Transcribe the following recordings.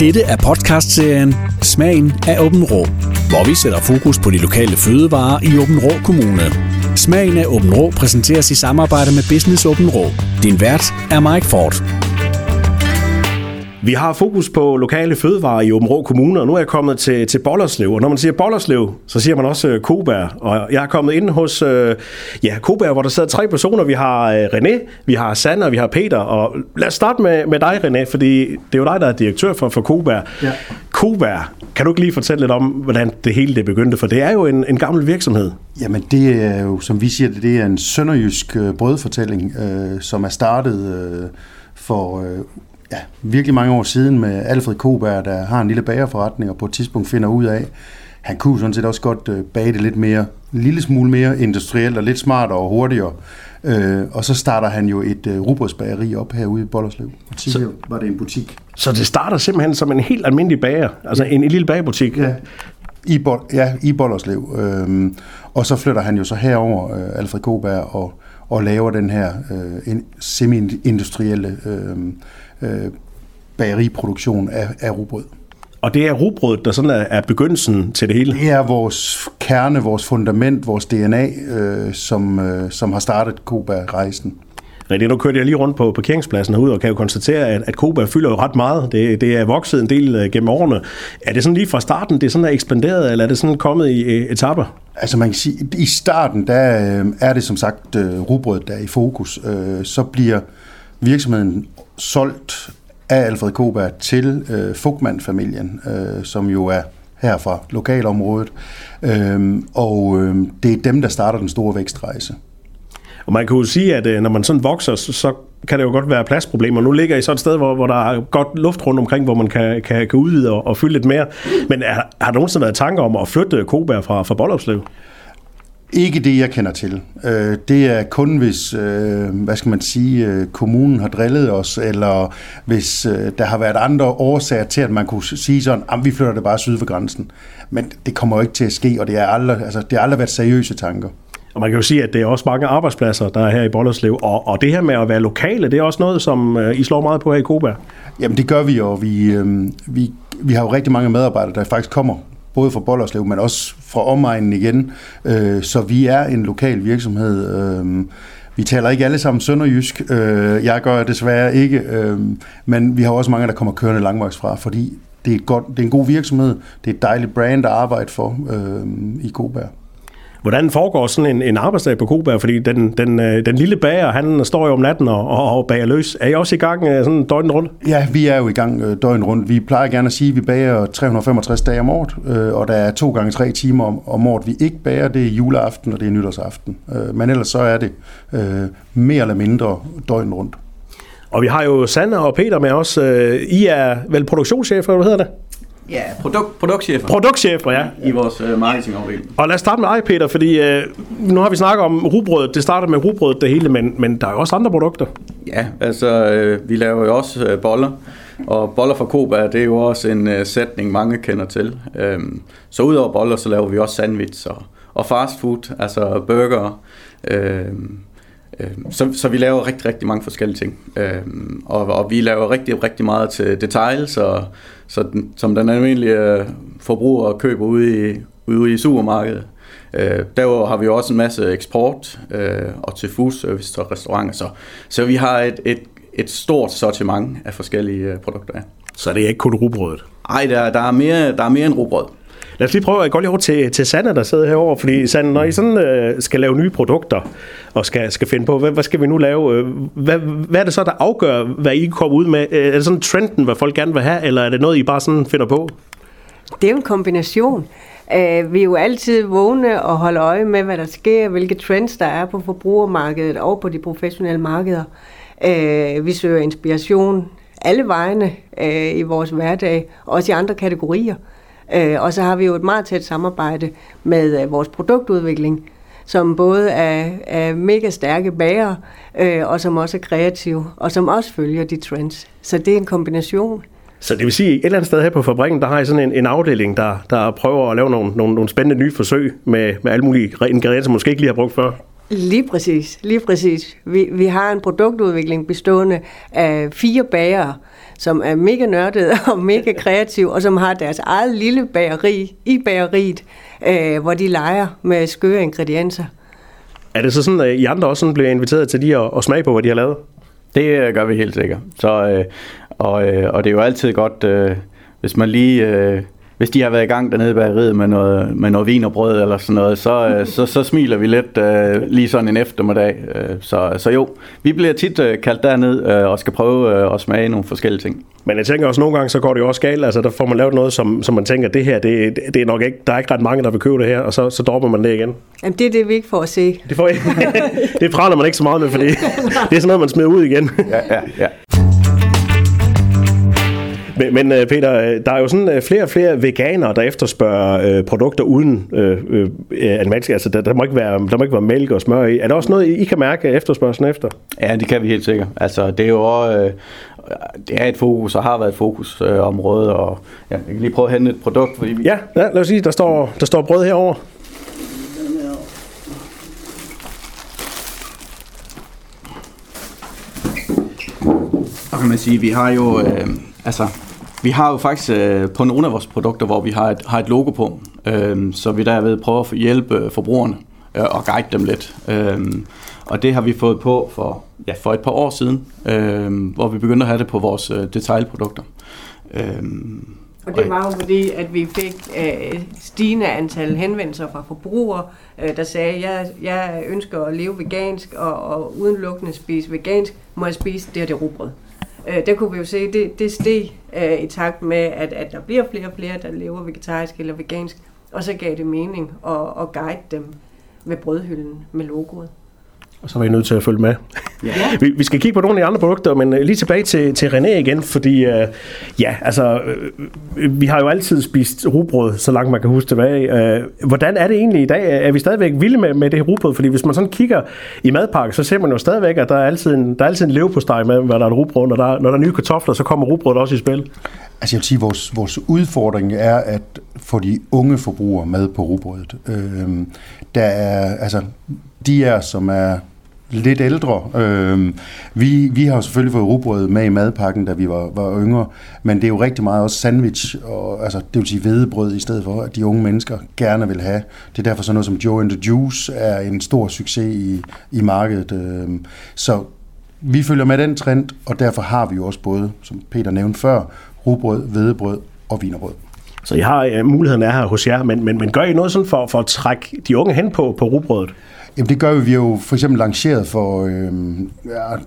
Dette er podcastserien Smagen af Åben Rå, hvor vi sætter fokus på de lokale fødevarer i Åben Rå Kommune. Smagen af Åben Rå præsenteres i samarbejde med Business Åben Rå. Din vært er Mike Ford. Vi har fokus på lokale fødevarer i Åben Rå Kommune, og nu er jeg kommet til, til Bollerslev. Og når man siger Bollerslev, så siger man også uh, Kobær. Og jeg er kommet ind hos uh, ja, Kobær, hvor der sidder tre personer. Vi har uh, René, vi har Sanne og vi har Peter. Og lad os starte med, med dig, René, fordi det er jo dig, der er direktør for, for Kobær. Ja. Kobær, kan du ikke lige fortælle lidt om, hvordan det hele det begyndte? For det er jo en, en gammel virksomhed. Jamen det er jo, som vi siger det, det er en sønderjysk brødfortælling, uh, som er startet uh, for uh, ja, virkelig mange år siden med Alfred Koberg, der har en lille bagerforretning, og på et tidspunkt finder ud af, han kunne sådan set også godt øh, bage det lidt mere, en lille smule mere industrielt og lidt smartere og hurtigere. Øh, og så starter han jo et øh, rugbrødsbageri op herude i Bollerslev. Og tidligere var det en butik. Så det starter simpelthen som en helt almindelig bager, altså en, en lille bagerbutik? Ja, i, Bol- ja, i Bollerslev. Øh, og så flytter han jo så herover, øh, Alfred Koberg, og, og laver den her øh, semi-industrielle øh, øh, bageriproduktion af, af rugbrød. Og det er rugbrødet, der sådan er, er begyndelsen til det hele? Det er vores kerne, vores fundament, vores DNA, øh, som, øh, som har startet Koba-rejsen. Rigtig, nu kørte jeg lige rundt på parkeringspladsen herude, og kan jo konstatere, at, at Koba fylder jo ret meget. Det, det er vokset en del øh, gennem årene. Er det sådan lige fra starten, det er sådan er ekspanderet, eller er det sådan kommet i øh, etapper? Altså man kan sige, i starten, der øh, er det som sagt rugbrød, der er i fokus. Så bliver virksomheden solgt af Alfred Koberg til øh, Fugtmann-familien, øh, som jo er her fra lokalområdet. Øh, og øh, det er dem, der starter den store vækstrejse. Og man kan jo sige, at øh, når man sådan vokser, så, så kan det jo godt være pladsproblemer. Nu ligger I så et sted, hvor, hvor der er godt luft rundt omkring, hvor man kan, kan, kan udvide og, og fylde lidt mere. Men er, har der nogensinde været tanker om at flytte Koberg fra, fra Bollopslev? Ikke det, jeg kender til. Øh, det er kun, hvis, øh, hvad skal man sige, øh, kommunen har drillet os, eller hvis der har været andre årsager til, at man kunne sige sådan, at vi flytter det bare syd for grænsen. Men det kommer jo ikke til at ske, og det har aldrig, altså, det har aldrig været seriøse tanker. Og man kan jo sige, at det er også mange arbejdspladser, der er her i Bollerslev. Og, og det her med at være lokale, det er også noget, som I slår meget på her i Koba. Jamen det gør vi, og vi, øh, vi, vi har jo rigtig mange medarbejdere, der faktisk kommer både fra Bollerslev, men også fra omegnen igen. Øh, så vi er en lokal virksomhed. Øh, vi taler ikke alle sammen sønderjysk. Øh, jeg gør desværre ikke, øh, men vi har også mange, der kommer kørende langvejs fra, fordi det er, et godt, det er en god virksomhed. Det er et dejligt brand at arbejde for øh, i Kobær. Hvordan foregår sådan en, en arbejdsdag på Koberg? Fordi den, den, øh, den lille bager, han står jo om natten og, og bager løs. Er I også i gang øh, sådan døgnet rundt? Ja, vi er jo i gang øh, døgnet rundt. Vi plejer gerne at sige, at vi bager 365 dage om året, og der er to gange tre timer om, om året, vi ikke bager. Det er juleaften, og det er nytårsaften. Men ellers så er det mere eller mindre døgnet rundt. Og vi har jo Sanne og Peter med os. I er vel produktionschefer, hvad hedder det? Ja, produkt, produktchefer. Produktchefer, ja. I vores uh, marketingafdeling. Og lad os starte med dig, Peter, fordi uh, nu har vi snakket om rugbrødet. Det starter med rugbrødet det hele, men, men der er jo også andre produkter. Ja, altså uh, vi laver jo også uh, boller. Og boller fra Koba, det er jo også en uh, sætning, mange kender til. Um, så udover boller, så laver vi også sandwich og, og fast food, altså burger. Um, så, så vi laver rigtig, rigtig mange forskellige ting. og, og vi laver rigtig, rigtig meget til details og så den, som den almindelige øh, forbruger køber ude i, ude i supermarkedet. Øh, derudover har vi også en masse eksport øh, og til food service til restauranter. Så, så vi har et, et, et stort sortiment af forskellige øh, produkter. Så det er ikke kun rugbrødet? Nej, der, der, er mere, der er mere end rugbrød. Lad os lige prøve at gå lige over til, til Sanna, der sidder herovre. Fordi Sanna, når I sådan øh, skal lave nye produkter, og skal, skal finde på, hvad, hvad skal vi nu lave? Øh, hvad, hvad er det så, der afgør, hvad I kommer ud med? Øh, er det sådan trenden, hvad folk gerne vil have, eller er det noget, I bare sådan finder på? Det er jo en kombination. Øh, vi er jo altid vågne og holder øje med, hvad der sker, hvilke trends der er på forbrugermarkedet og på de professionelle markeder. Øh, vi søger inspiration alle vejene øh, i vores hverdag, også i andre kategorier. Øh, og så har vi jo et meget tæt samarbejde med øh, vores produktudvikling, som både er, er mega stærke bager, øh, og som også er kreative, og som også følger de trends. Så det er en kombination. Så det vil sige, at et eller andet sted her på fabrikken, der har I sådan en, en afdeling, der, der prøver at lave nogle, nogle, nogle spændende nye forsøg med, med alle mulige ingredienser, som måske ikke lige har brugt før. Lige præcis, lige præcis. Vi, vi har en produktudvikling bestående af fire bager, som er mega nørdet og mega kreativ, og som har deres eget lille bageri i bageriet, øh, hvor de leger med skøre ingredienser. Er det så sådan, at I andre også sådan bliver inviteret til de at, at smage på, hvad de har lavet? Det øh, gør vi helt sikkert. Så, øh, og, øh, og det er jo altid godt, øh, hvis man lige... Øh, hvis de har været i gang dernede i bageriet med noget, med noget vin og brød eller sådan noget, så, øh, så, så smiler vi lidt øh, lige sådan en eftermiddag. Øh, så, så jo, vi bliver tit øh, kaldt derned øh, og skal prøve øh, at smage nogle forskellige ting. Men jeg tænker også, nogle gange så går det jo også galt. Altså, der får man lavet noget, som, som man tænker, det her, det, det er nok ikke, der er ikke ret mange, der vil købe det her, og så, så dropper man det igen. Jamen, det er det, vi ikke får at se. Det, får, det praler man ikke så meget med, fordi det er sådan noget, man smider ud igen. Ja, ja, ja. Men, men øh, Peter, øh, der er jo sådan øh, flere og flere veganere, der efterspørger øh, produkter uden øh, øh, animalsk. Altså, der, der, må ikke være, der må ikke være mælk og smør i. Er der også noget, I kan mærke efterspørgselen efter? Ja, det kan vi helt sikkert. Altså, det er jo også, øh, det er et fokus, og har været et fokusområde, øh, område, og ja, jeg kan lige prøve at hente et produkt. Fordi vi... Ja, ja, lad os sige, der står, der står brød herover. Og kan man sige, vi har jo, øh, altså, vi har jo faktisk øh, på nogle af vores produkter, hvor vi har et, har et logo på, øh, så vi derved prøver at hjælpe forbrugerne øh, og guide dem lidt. Øh, og det har vi fået på for, ja, for et par år siden, øh, hvor vi begyndte at have det på vores øh, detaljprodukter. Øh, og det var jo fordi, at vi fik øh, stigende antal henvendelser fra forbrugere, øh, der sagde, jeg, jeg ønsker at leve vegansk og, og udelukkende spise vegansk, må jeg spise det og det rugbrød. Øh, der kunne vi jo se, det, det steg øh, i takt med, at, at der bliver flere og flere, der lever vegetarisk eller vegansk, og så gav det mening at, at guide dem med brødhylden med logoet. Og så var I nødt til at følge med. Ja. vi, vi skal kigge på nogle af de andre produkter, men uh, lige tilbage til, til René igen, fordi uh, ja, altså, uh, vi har jo altid spist rugbrød, så langt man kan huske tilbage. Uh, hvordan er det egentlig i dag? Er vi stadigvæk vilde med, med det her rugbrød? Fordi hvis man sådan kigger i madpakke, så ser man jo stadigvæk, at der er altid en, der er altid en leverpostej med, hvad der er et rugbrød. Når der, når der er nye kartofler, så kommer rugbrødet også i spil. Altså jeg vil sige, at vores, vores udfordring er at få de unge forbrugere med på rugbrødet. Øh, der er, altså, de er, som er lidt ældre. Øh, vi, vi har selvfølgelig fået rugbrød med i madpakken, da vi var, var yngre, men det er jo rigtig meget også sandwich, og, altså, det vil sige hvedebrød i stedet for, at de unge mennesker gerne vil have. Det er derfor sådan noget som Joe and the Juice er en stor succes i, i markedet. Øh, så vi følger med den trend, og derfor har vi jo også både, som Peter nævnte før, rugbrød, hvedebrød og vinerbrød. Så I har, uh, muligheden er her hos jer, men, men, men gør I noget sådan for, for at trække de unge hen på, på rugbrødet? Jamen det gør vi. Vi har jo for eksempel lanceret for, øh,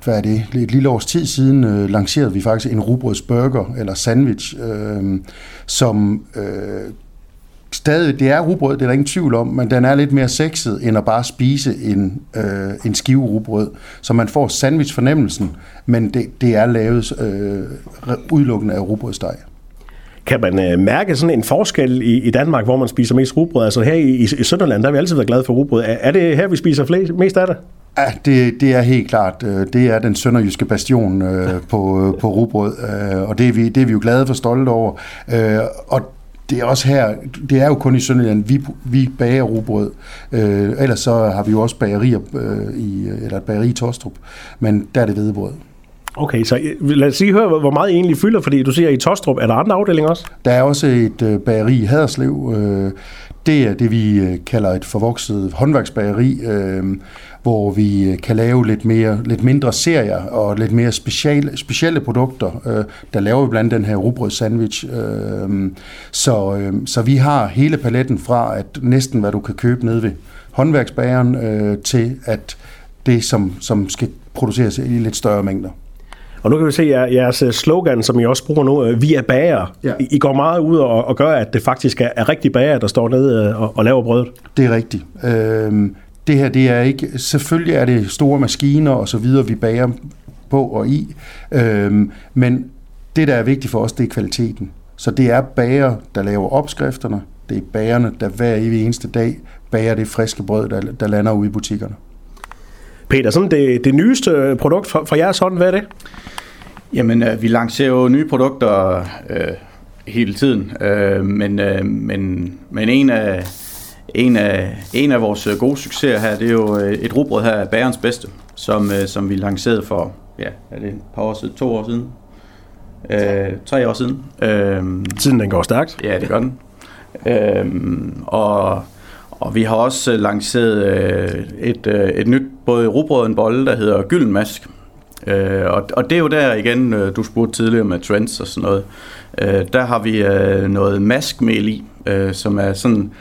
hvad er det, et lille års tid siden, øh, lancerede vi faktisk en rugbrødsburger eller sandwich, øh, som øh, stadig, det er rugbrød, det er der ingen tvivl om, men den er lidt mere sexet, end at bare spise en, øh, en skive rugbrød. Så man får sandwich-fornemmelsen, men det, det er lavet øh, udelukkende af rugbrødsteg. Kan man øh, mærke sådan en forskel i, i Danmark, hvor man spiser mest rugbrød? Altså her i, i Sønderland, der har vi altid været glade for rugbrød. Er, er det her, vi spiser flest, mest af det? Ja, det, det er helt klart. Øh, det er den sønderjyske bastion øh, på, øh, på rugbrød, øh, og det er, vi, det er vi jo glade for stolte over. Øh, og det er også her, det er jo kun i Sønderjylland, vi, vi bager rugbrød. Øh, ellers så har vi jo også bagerier øh, i, eller et bageri i Tostrup, men der er det hvedebrød. Okay, så øh, lad os lige høre, hvor meget I egentlig fylder, fordi du siger, at i Tostrup er der andre afdelinger også? Der er også et øh, bageri i Haderslev. Øh, det er det, vi øh, kalder et forvokset håndværksbageri, øh, hvor vi øh, kan lave lidt, mere, lidt mindre serier og lidt mere speciale, specielle produkter. Øh, der laver vi blandt andet den her rugbrød sandwich. Øh, så, øh, så vi har hele paletten fra, at næsten hvad du kan købe nede ved håndværksbageren, øh, til at det, som, som skal produceres i lidt større mængder. Og nu kan vi se at jeres øh, slogan, som I også bruger nu, øh, vi er bager. Ja. I går meget ud og, og gør, at det faktisk er, er rigtig bager, der står nede og, og laver brødet. Det er rigtigt. Øhm, det her, det er ikke, selvfølgelig er det store maskiner og så videre, vi bager på og i, øhm, men det, der er vigtigt for os, det er kvaliteten. Så det er bager, der laver opskrifterne, det er bagerne, der hver evig eneste dag bager det friske brød, der, der lander ude i butikkerne. Peter, sådan det, det nyeste produkt fra, fra jeres hånd, hvad er det? Jamen, øh, vi lancerer jo nye produkter øh, hele tiden, øh, men, øh, men, men en af, en af, en af vores gode succeser her, det er jo øh, et rugbrød her, Bærens Bedste, som, øh, som vi lancerede for, ja, er det et par år siden, to år siden? øh, tre år siden. Øh, Tiden den går stærkt. Ja, det gør den. Øh, og, og vi har også lanceret øh, et, øh, et nyt både rugbrød og en bolle, der hedder Gyldenmask. Øh, og, og det er jo der igen, øh, du spurgte tidligere med trends og sådan noget. Øh, der har vi øh, noget maskmel i, øh, som er sådan,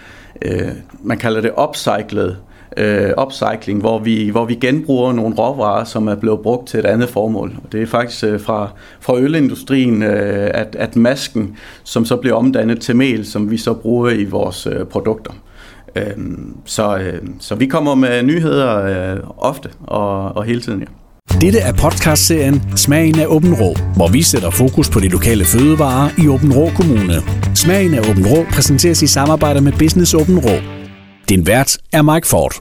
øh, man kalder det upcyclet øh, upcycling, hvor vi, hvor vi genbruger nogle råvarer, som er blevet brugt til et andet formål. Og det er faktisk øh, fra, fra ølindustrien, øh, at, at masken, som så bliver omdannet til mel, som vi så bruger i vores øh, produkter. Øh, så, øh, så vi kommer med nyheder øh, ofte og, og hele tiden, ja. Dette er podcastserien Smagen af Åben Rå, hvor vi sætter fokus på de lokale fødevarer i Åben Rå Kommune. Smagen af Åben Rå præsenteres i samarbejde med Business Åben Rå. Din vært er Mike Ford.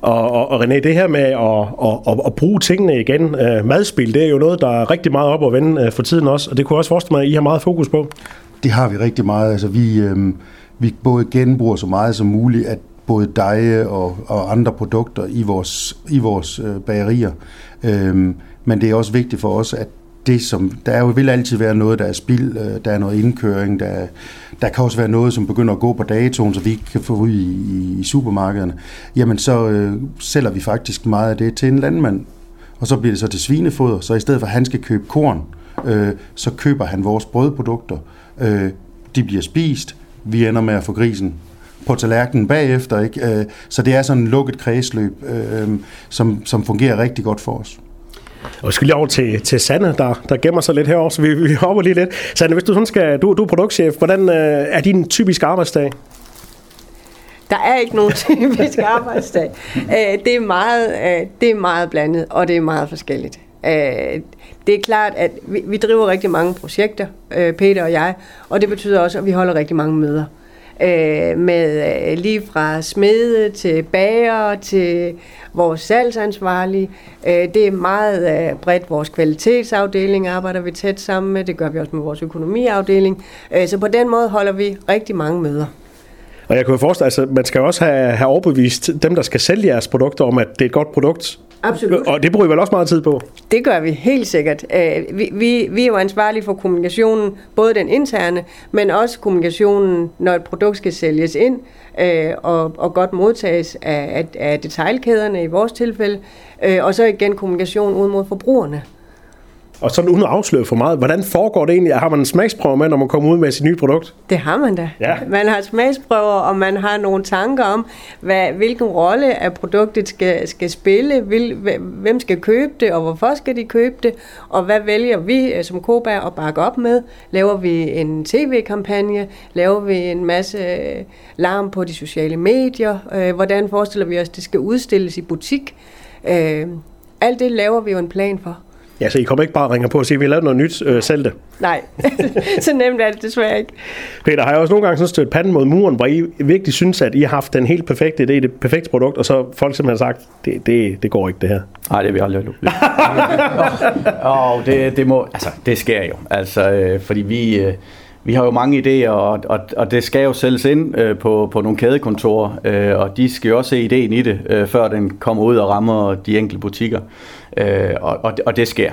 Og, og, og René, det her med at, at, at, at bruge tingene igen, uh, madspil, det er jo noget, der er rigtig meget op at vende uh, for tiden også, og det kunne også forestille mig, at I har meget fokus på. Det har vi rigtig meget. Altså, vi, øh, vi både genbruger så meget som muligt, at både deje og, og andre produkter i vores, i vores øh, bagerier. Øhm, men det er også vigtigt for os, at det som, der er jo, vil altid være noget, der er spild, øh, der er noget indkøring, der, der kan også være noget, som begynder at gå på datoen, så vi ikke kan få ud i, i supermarkederne. Jamen så øh, sælger vi faktisk meget af det til en landmand, og så bliver det så til svinefoder, så i stedet for at han skal købe korn, øh, så køber han vores brødprodukter. Øh, de bliver spist, vi ender med at få grisen på tallerkenen bagefter. Ikke? Øh, så det er sådan en lukket kredsløb, øh, som, som fungerer rigtig godt for os. Og vi skal lige over til, til Sanne, der, der gemmer sig lidt herovre, så vi, vi hopper lige lidt. Sanne, hvis du sådan skal, du, du er produktchef, hvordan øh, er din typiske arbejdsdag? Der er ikke nogen typisk arbejdsdag. Øh, det, er meget, øh, det er meget blandet, og det er meget forskelligt. Øh, det er klart, at vi, vi driver rigtig mange projekter, Peter og jeg, og det betyder også, at vi holder rigtig mange møder øh, Øh, med øh, lige fra smede til bager til vores salgsansvarlige. Øh, det er meget øh, bredt. Vores kvalitetsafdeling arbejder vi tæt sammen med. Det gør vi også med vores økonomiafdeling. Øh, så på den måde holder vi rigtig mange møder. Og jeg kunne forestille, altså, man skal også have, have overbevist dem, der skal sælge jeres produkter, om at det er et godt produkt. Absolut. Og det bruger I vel også meget tid på? Det gør vi helt sikkert. Øh, vi, vi, vi er jo ansvarlige for kommunikationen, både den interne, men også kommunikationen, når et produkt skal sælges ind øh, og, og godt modtages af, af, af detaljkæderne i vores tilfælde, øh, og så igen kommunikation ud mod forbrugerne. Og sådan uden at afsløre for meget, hvordan foregår det egentlig? Har man en smagsprøve med, når man kommer ud med sit nye produkt? Det har man da. Ja. Man har smagsprøver, og man har nogle tanker om, hvad, hvilken rolle af produktet skal, skal spille, hvil, hvem skal købe det, og hvorfor skal de købe det, og hvad vælger vi øh, som Koba at bakke op med? Laver vi en tv-kampagne? Laver vi en masse øh, larm på de sociale medier? Øh, hvordan forestiller vi os, at det skal udstilles i butik? Alt det laver vi jo en plan for. Ja, så I kommer ikke bare og ringer på og siger, at vi har lavet noget nyt, øh, selv det. Nej, så nemt er det desværre ikke. Peter, har jeg også nogle gange sådan stødt panden mod muren, hvor I virkelig synes, at I har haft den helt perfekte idé, det perfekte produkt, og så folk simpelthen har sagt, det, det, det går ikke det her. Nej, det har vi aldrig gjort. oh, det, det, må, altså, det sker jo. Altså, øh, fordi vi... Øh, vi har jo mange idéer, og, og, og det skal jo sælges ind øh, på, på nogle kædekontorer, øh, og de skal jo også se ideen i det, øh, før den kommer ud og rammer de enkelte butikker. Øh, og, og, og det sker.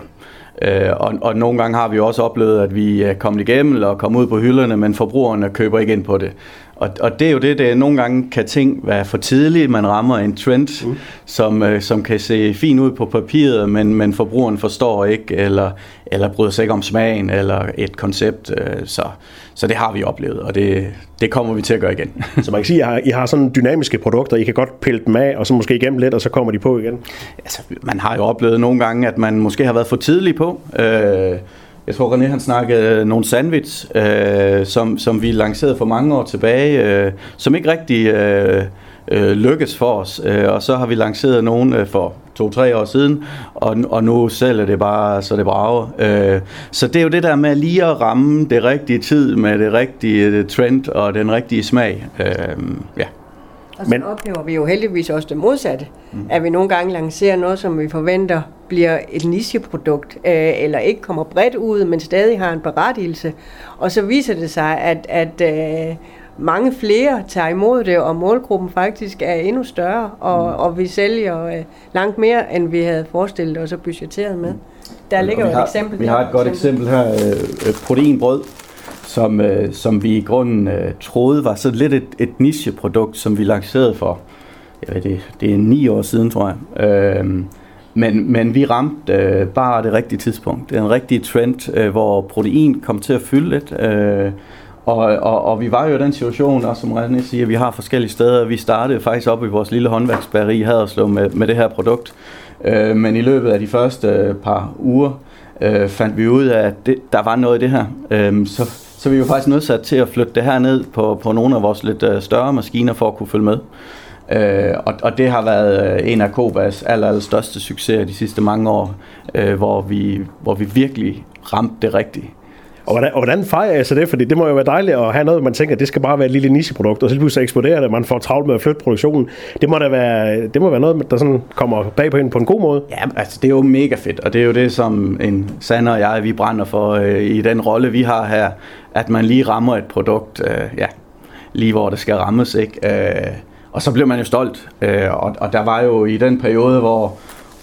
Øh, og, og nogle gange har vi også oplevet, at vi er kommet igennem og kommet ud på hylderne, men forbrugerne køber ikke ind på det. Og, og det er jo det, det nogle gange kan ting være for tidligt, man rammer en trend, mm. som, øh, som kan se fin ud på papiret, men, men forbrugeren forstår ikke, eller, eller bryder sig ikke om smagen, eller et koncept. Øh, så, så det har vi oplevet, og det, det kommer vi til at gøre igen. så man kan sige, at I har sådan dynamiske produkter, I kan godt pille dem af, og så måske igennem lidt, og så kommer de på igen? Altså, man har jo oplevet nogle gange, at man måske har været for tidlig på. Øh, jeg tror, René han snakkede øh, nogle sandwich, øh, som, som vi lancerede for mange år tilbage, øh, som ikke rigtig øh, øh, lykkes for os. Øh, og så har vi lanceret nogle øh, for to-tre år siden, og, og nu sælger det bare, så det brager. Øh, så det er jo det der med lige at ramme det rigtige tid med det rigtige øh, trend og den rigtige smag. Øh, ja. Og så Men... oplever vi jo heldigvis også det modsatte. Mm. At vi nogle gange lancerer noget, som vi forventer bliver et nicheprodukt, øh, eller ikke kommer bredt ud, men stadig har en berettigelse. Og så viser det sig, at, at øh, mange flere tager imod det, og målgruppen faktisk er endnu større, og, mm. og vi sælger øh, langt mere, end vi havde forestillet os og budgetteret med. Der ligger jo et har, eksempel. Vi har et godt eksempel her, øh, proteinbrød, som, øh, som vi i grunden øh, troede var så lidt et, et nicheprodukt, som vi lancerede for, jeg ved det, det er ni år siden, tror jeg. Øh, men, men vi ramte øh, bare det rigtige tidspunkt. Det er en rigtig trend, øh, hvor protein kom til at fylde lidt. Øh, og, og, og vi var jo i den situation, og som René siger, vi har forskellige steder. Vi startede faktisk op i vores lille håndværksbæreri i Haderslev med, med det her produkt. Øh, men i løbet af de første øh, par uger øh, fandt vi ud af, at det, der var noget i det her. Øh, så, så vi var faktisk nødsat til at flytte det her ned på, på nogle af vores lidt øh, større maskiner for at kunne følge med. Øh, og, og det har været øh, en af Kobas aller, aller største succeser de sidste mange år, øh, hvor, vi, hvor vi virkelig ramte det rigtigt. Og hvordan, og hvordan fejrer jeg så det? Fordi det må jo være dejligt at have noget, man tænker, at det skal bare være et lille nicheprodukt, og så pludselig eksploderer det, og man får travlt med at flytte produktionen. Det må da være, det må være noget, der sådan kommer bag på en på en god måde. Ja, altså det er jo mega fedt, og det er jo det, som en Sander og jeg, vi brænder for øh, i den rolle, vi har her, at man lige rammer et produkt, øh, ja, lige hvor det skal rammes, ikke? Øh, og så blev man jo stolt, øh, og, og der var jo i den periode, hvor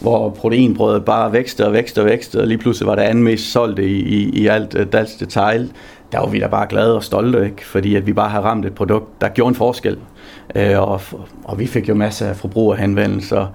hvor proteinbrødet bare vækste og vækste og vækste, og lige pludselig var det anden mest solgte i, i, i alt uh, dansk detail. Der var vi da bare glade og stolte, ikke? fordi at vi bare har ramt et produkt, der gjorde en forskel. Uh, og, og vi fik jo masser af forbrugerhenvendelser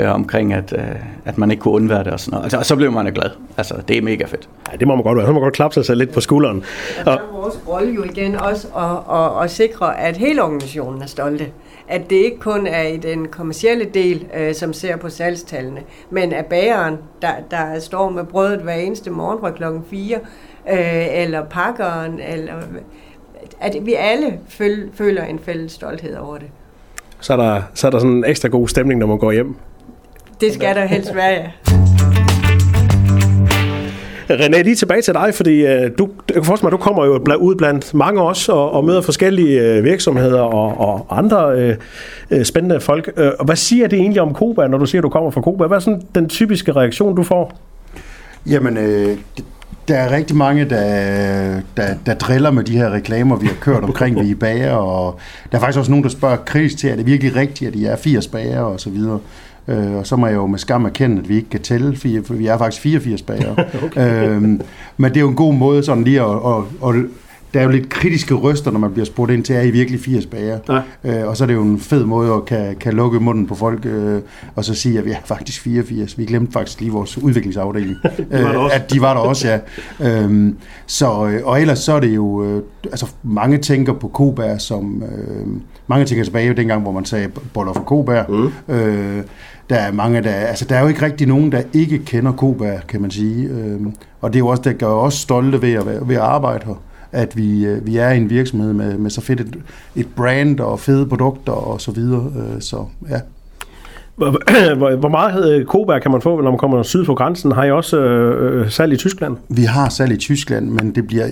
uh, omkring, at, uh, at man ikke kunne undvære det og sådan noget. Altså, og så blev man jo glad. Altså, det er mega fedt. Ja, det må man godt være. Så må man godt klappe sig selv lidt på skulderen. Og, og vores rolle jo igen også at, at, at sikre, at hele organisationen er stolte at det ikke kun er i den kommercielle del, øh, som ser på salgstallene, men at bageren, der, der står med brødet hver eneste morgen fra klokken 4, øh, eller pakkeren, eller at vi alle føl, føler en fælles stolthed over det. Så er der, så er der sådan en ekstra god stemning, når man går hjem. Det skal der helst være, ja. René, lige tilbage til dig, fordi øh, du, jeg kan forestille mig, du kommer jo ud blandt mange også og, og møder forskellige øh, virksomheder og, og andre øh, øh, spændende folk. Øh, og hvad siger det egentlig om Koba, når du siger, at du kommer fra Koba? Hvad er sådan den typiske reaktion, du får? Jamen, øh, der er rigtig mange, der, der, der driller med de her reklamer, vi har kørt omkring, vi er bager, og der er faktisk også nogen, der spørger kritisk til, er det virkelig rigtigt, at de er 80 bager og så videre. Øh, og så må jeg jo med skam erkende, at vi ikke kan tælle, for vi er faktisk 84 bager. okay. øh, men det er jo en god måde sådan lige at, at, at der er jo lidt kritiske røster, når man bliver spurgt ind til, er I virkelig 80 bager? Øh, og så er det jo en fed måde at kan, kan lukke munden på folk, øh, og så sige, at vi er faktisk 84. Vi glemte faktisk lige vores udviklingsafdeling. øh, at de var der også, ja. Øh, så, øh, og ellers så er det jo, øh, altså mange tænker på Kobær som, øh, mange tænker tilbage dengang, hvor man sagde boller for Kobær. Mm. Øh, der er mange, der, altså der er jo ikke rigtig nogen, der ikke kender Kobær, kan man sige. Øh, og det er jo også, der gør os stolte ved at, ved at arbejde her at vi, øh, vi er en virksomhed med, med så fedt et, et brand og fede produkter og så videre. Øh, så ja. Hvor, meget øh, kan man få, når man kommer syd på grænsen? Har I også øh, salg i Tyskland? Vi har salg i Tyskland, men det bliver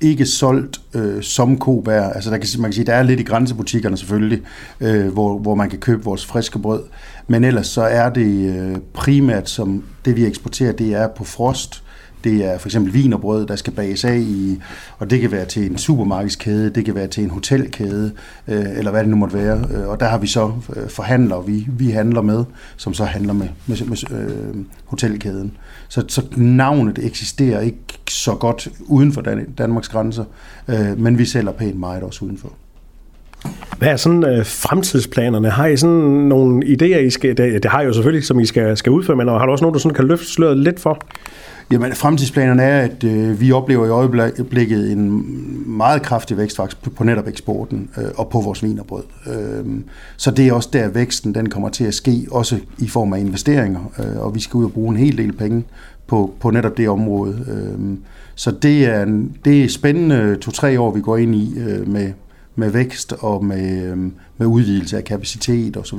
ikke solgt øh, som kobær. Altså der kan, man kan sige, der er lidt i grænsebutikkerne selvfølgelig, øh, hvor, hvor man kan købe vores friske brød. Men ellers så er det øh, primært, som det vi eksporterer, det er på frost. Det er for eksempel vinerbrød, der skal bages af i, og det kan være til en supermarkedskæde, det kan være til en hotelkæde, øh, eller hvad det nu måtte være. Øh, og der har vi så øh, forhandlere, vi, vi handler med, som så handler med, med, med øh, hotelkæden. Så, så navnet eksisterer ikke så godt uden for Dan- Danmarks grænser, øh, men vi sælger pænt meget også udenfor. Hvad er sådan øh, fremtidsplanerne? Har I sådan nogle idéer, I skal, det, det har I jo selvfølgelig, som I skal, skal udføre, men har du også nogen, du sådan kan løfte sløret lidt for? Jamen, fremtidsplanerne er, at øh, vi oplever i øjeblikket en meget kraftig vækst faktisk på, på netop eksporten øh, og på vores vinerbrød. Øh, så det er også der, væksten den kommer til at ske, også i form af investeringer, øh, og vi skal ud og bruge en hel del penge på, på netop det område. Øh, så det er, en, det er spændende to-tre år, vi går ind i øh, med, med vækst og med, øh, med udvidelse af kapacitet osv.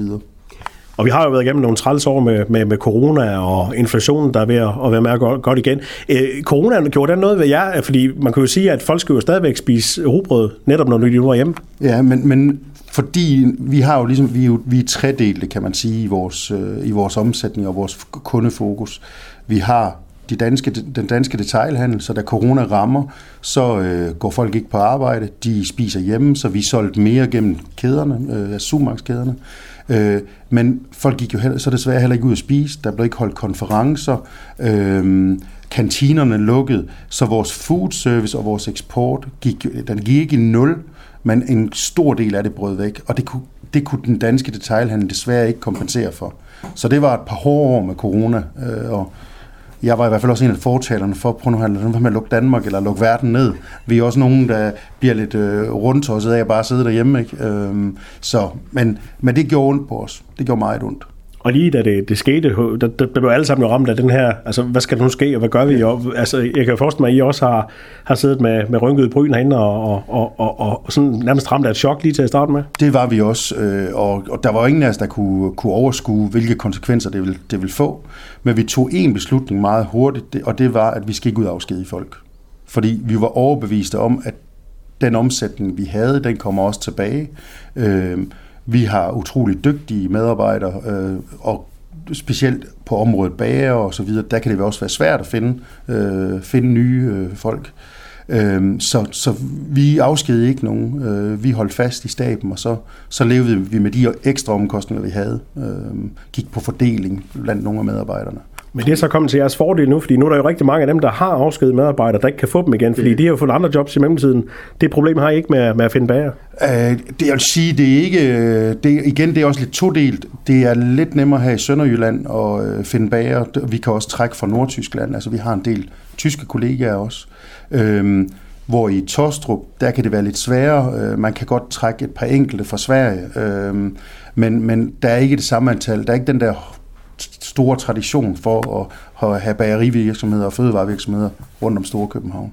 Og vi har jo været igennem nogle træls år med, med, med corona og inflationen, der er ved at, være med godt, godt igen. Øh, corona gjorde den noget ved jer? Fordi man kan jo sige, at folk skal jo stadigvæk spise rugbrød, netop når de nu er hjemme. Ja, men, men fordi vi har jo ligesom, vi er, jo, vi er tredelte, kan man sige, i vores, øh, i vores omsætning og vores kundefokus. Vi har de danske, den danske detailhandel, så da corona rammer, så øh, går folk ikke på arbejde, de spiser hjemme, så vi solgte mere gennem kæderne, øh, supermarkedskæderne. Øh, men folk gik jo heller, så desværre heller ikke ud at spise, der blev ikke holdt konferencer, øh, kantinerne lukkede, så vores food service og vores eksport gik, den gik ikke i nul, men en stor del af det brød væk, og det kunne, det kunne den danske detailhandel desværre ikke kompensere for. Så det var et par hårde år med corona, øh, og jeg var i hvert fald også en af fortalerne for, prøv nu at med at lukke Danmark eller lukke verden ned. Vi er også nogen, der bliver lidt øh, rundtosset af at bare sidde derhjemme. Ikke? Øhm, så, men, men det gjorde ondt på os. Det gjorde meget ondt. Og lige da det, det skete, der, der, blev alle sammen ramt af den her, altså hvad skal der nu ske, og hvad gør vi? Og, altså, jeg kan forestille mig, at I også har, har siddet med, med rynket bryn herinde, og, og, og, og, og sådan nærmest ramt af et chok lige til at starte med. Det var vi også, øh, og, og der var ingen af os, der kunne, kunne overskue, hvilke konsekvenser det ville, det ville få. Men vi tog en beslutning meget hurtigt, og det var, at vi skal ikke ud og afskedige folk. Fordi vi var overbeviste om, at den omsætning, vi havde, den kommer også tilbage. Øh, har utrolig dygtige medarbejdere, øh, og specielt på området bager og så videre, der kan det også være svært at finde, øh, finde nye øh, folk. Øh, så, så vi afskedede ikke nogen. Øh, vi holdt fast i staben, og så, så levede vi med de ekstra omkostninger, vi havde. Øh, gik på fordeling blandt nogle af medarbejderne. Men det er så kommet til jeres fordel nu, fordi nu er der jo rigtig mange af dem, der har afskedet medarbejdere, der ikke kan få dem igen, fordi de har jo fået andre jobs i mellemtiden. Det problem har I ikke med, med at finde bager? Uh, det jeg vil sige, det er ikke, det, igen, det er også lidt todelt. Det er lidt nemmere her i Sønderjylland at uh, finde bager. Vi kan også trække fra Nordtyskland, altså vi har en del tyske kollegaer også. Uh, hvor i Tostrup, der kan det være lidt sværere. Uh, man kan godt trække et par enkelte fra Sverige, uh, men, men der er ikke det samme antal. Der er ikke den der store tradition for at, at have bagerivirksomheder og fødevarevirksomheder rundt om Store København.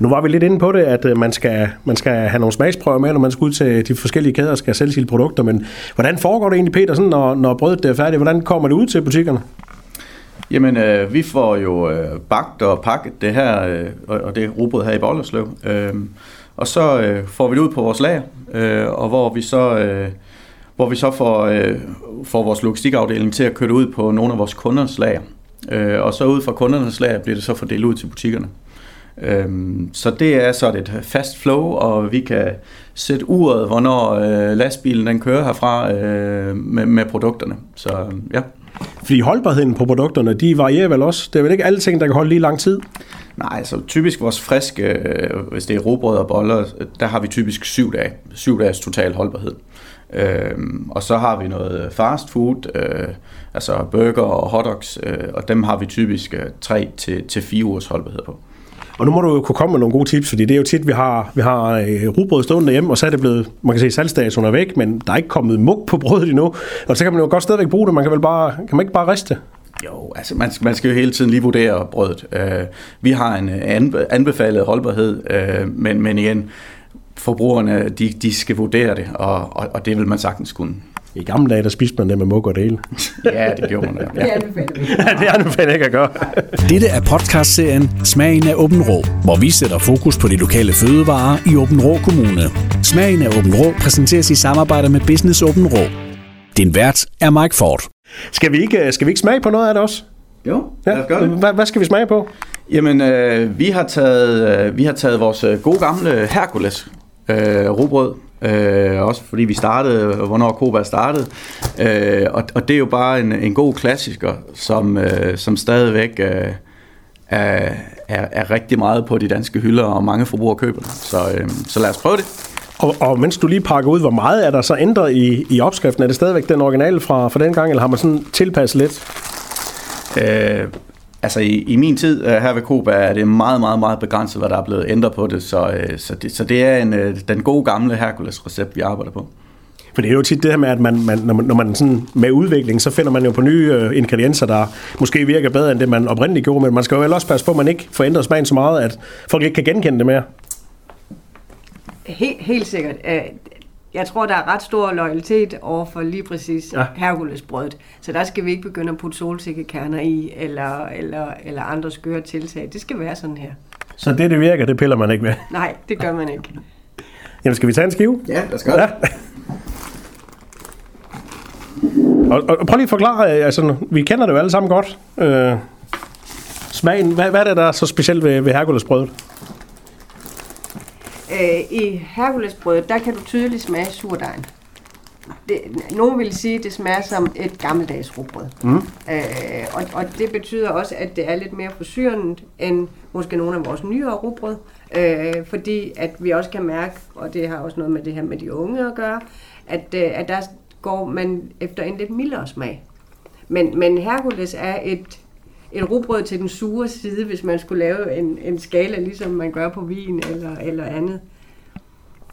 Nu var vi lidt inde på det, at øh, man skal, man skal have nogle smagsprøver med, når man skal ud til de forskellige kæder og skal sælge sine produkter. Men hvordan foregår det egentlig, Peter, sådan, når, når brødet er færdigt? Hvordan kommer det ud til butikkerne? Jamen, øh, vi får jo øh, bagt og pakket det her, øh, og det rugbrød her i Bollerslev. Øh, og så øh, får vi det ud på vores lager, øh, og hvor vi så... Øh, hvor vi så får, øh, får vores logistikafdeling til at køre det ud på nogle af vores kunders lager. Øh, og så ud fra kundernes lager bliver det så fordelt ud til butikkerne. Øh, så det er så et fast flow, og vi kan sætte uret, hvornår øh, lastbilen den kører herfra øh, med, med produkterne. Så ja. Fordi holdbarheden på produkterne, de varierer vel også? Det er vel ikke alle ting, der kan holde lige lang tid? Nej, altså typisk vores friske, øh, hvis det er robrød og boller, der har vi typisk syv dage. Syv dages total holdbarhed. Øh, og så har vi noget fast food, øh, altså burger og hotdogs, øh, og dem har vi typisk øh, 3 til, til 4 ugers holdbarhed på. Og nu må du jo kunne komme med nogle gode tips, fordi det er jo tit, vi har, vi har øh, rugbrød stående derhjemme, og så er det blevet, man kan se, salgsdatoen er væk, men der er ikke kommet mug på brødet endnu. Og så kan man jo godt stadigvæk bruge det, man kan vel bare, kan man ikke bare riste jo, altså man, man skal jo hele tiden lige vurdere brødet. Uh, vi har en uh, anbefalet holdbarhed, uh, men, men igen, forbrugerne, de, de skal vurdere det, og, og, og det vil man sagtens kunne. I gamle dage, der spiste man det med mug og det hele. ja, det gjorde man. Ja. Det anbefaler vi. det anbefaler ikke at gøre. Dette er podcastserien Smagen af Åben Rå, hvor vi sætter fokus på de lokale fødevarer i Åben Rå Kommune. Smagen af Åben Rå præsenteres i samarbejde med Business Åben Rå. Din vært er Mike Ford. Skal vi ikke, skal vi ikke smage på noget af det også? Jo, lad os gøre det. Hvad, hvad skal vi smage på? Jamen, øh, vi, har taget, øh, vi har taget vores øh, gode gamle Hercules øh, robrød. Øh, også fordi vi startede, hvornår Koba startede. Øh, og, og det er jo bare en, en god klassiker, som, øh, som stadigvæk øh, er, er, er rigtig meget på de danske hylder, og mange forbrugere køber Så, øh, så lad os prøve det. Og, og mens du lige pakker ud, hvor meget er der så ændret i, i opskriften? Er det stadigvæk den originale fra, fra den gang, eller har man sådan tilpasset lidt? Øh, Altså i, i min tid uh, her ved Koba er det meget, meget, meget begrænset, hvad der er blevet ændret på det. Så, uh, så, det, så det er en, uh, den gode gamle Hercules-recept, vi arbejder på. For det er jo tit det her med, at man, man, når man, når man sådan med udvikling, så finder man jo på nye uh, ingredienser, der måske virker bedre end det, man oprindeligt gjorde. Men man skal jo vel også passe på, at man ikke får ændret smagen så meget, at folk ikke kan genkende det mere. Helt, helt sikkert jeg tror, der er ret stor loyalitet over for lige præcis ja. Herkulesbrødet. Så der skal vi ikke begynde at putte solsikkekerner i, eller, eller, eller andre skøre tiltag. Det skal være sådan her. Så det, det virker, det piller man ikke med? Nej, det gør man ikke. Jamen, skal vi tage en skive? Ja, lad os gøre ja. og, og, prøv lige at forklare, altså, vi kender det jo alle sammen godt. Øh, smagen, hvad, hvad er det, der er så specielt ved, ved Herkulesbrødet? Øh, I Herkulesbrødet, der kan du tydeligt smage surdejen. Det, nogen vil sige, at det smager som et gammeldags rugbrød. Mm. Øh, og, og det betyder også, at det er lidt mere forsyrendet end måske nogle af vores nyere rugbrød. Øh, fordi at vi også kan mærke, og det har også noget med det her med de unge at gøre, at, øh, at der går man efter en lidt mildere smag. Men, men Hercules er et, et rugbrød til den sure side, hvis man skulle lave en, en skala, ligesom man gør på vin eller, eller andet.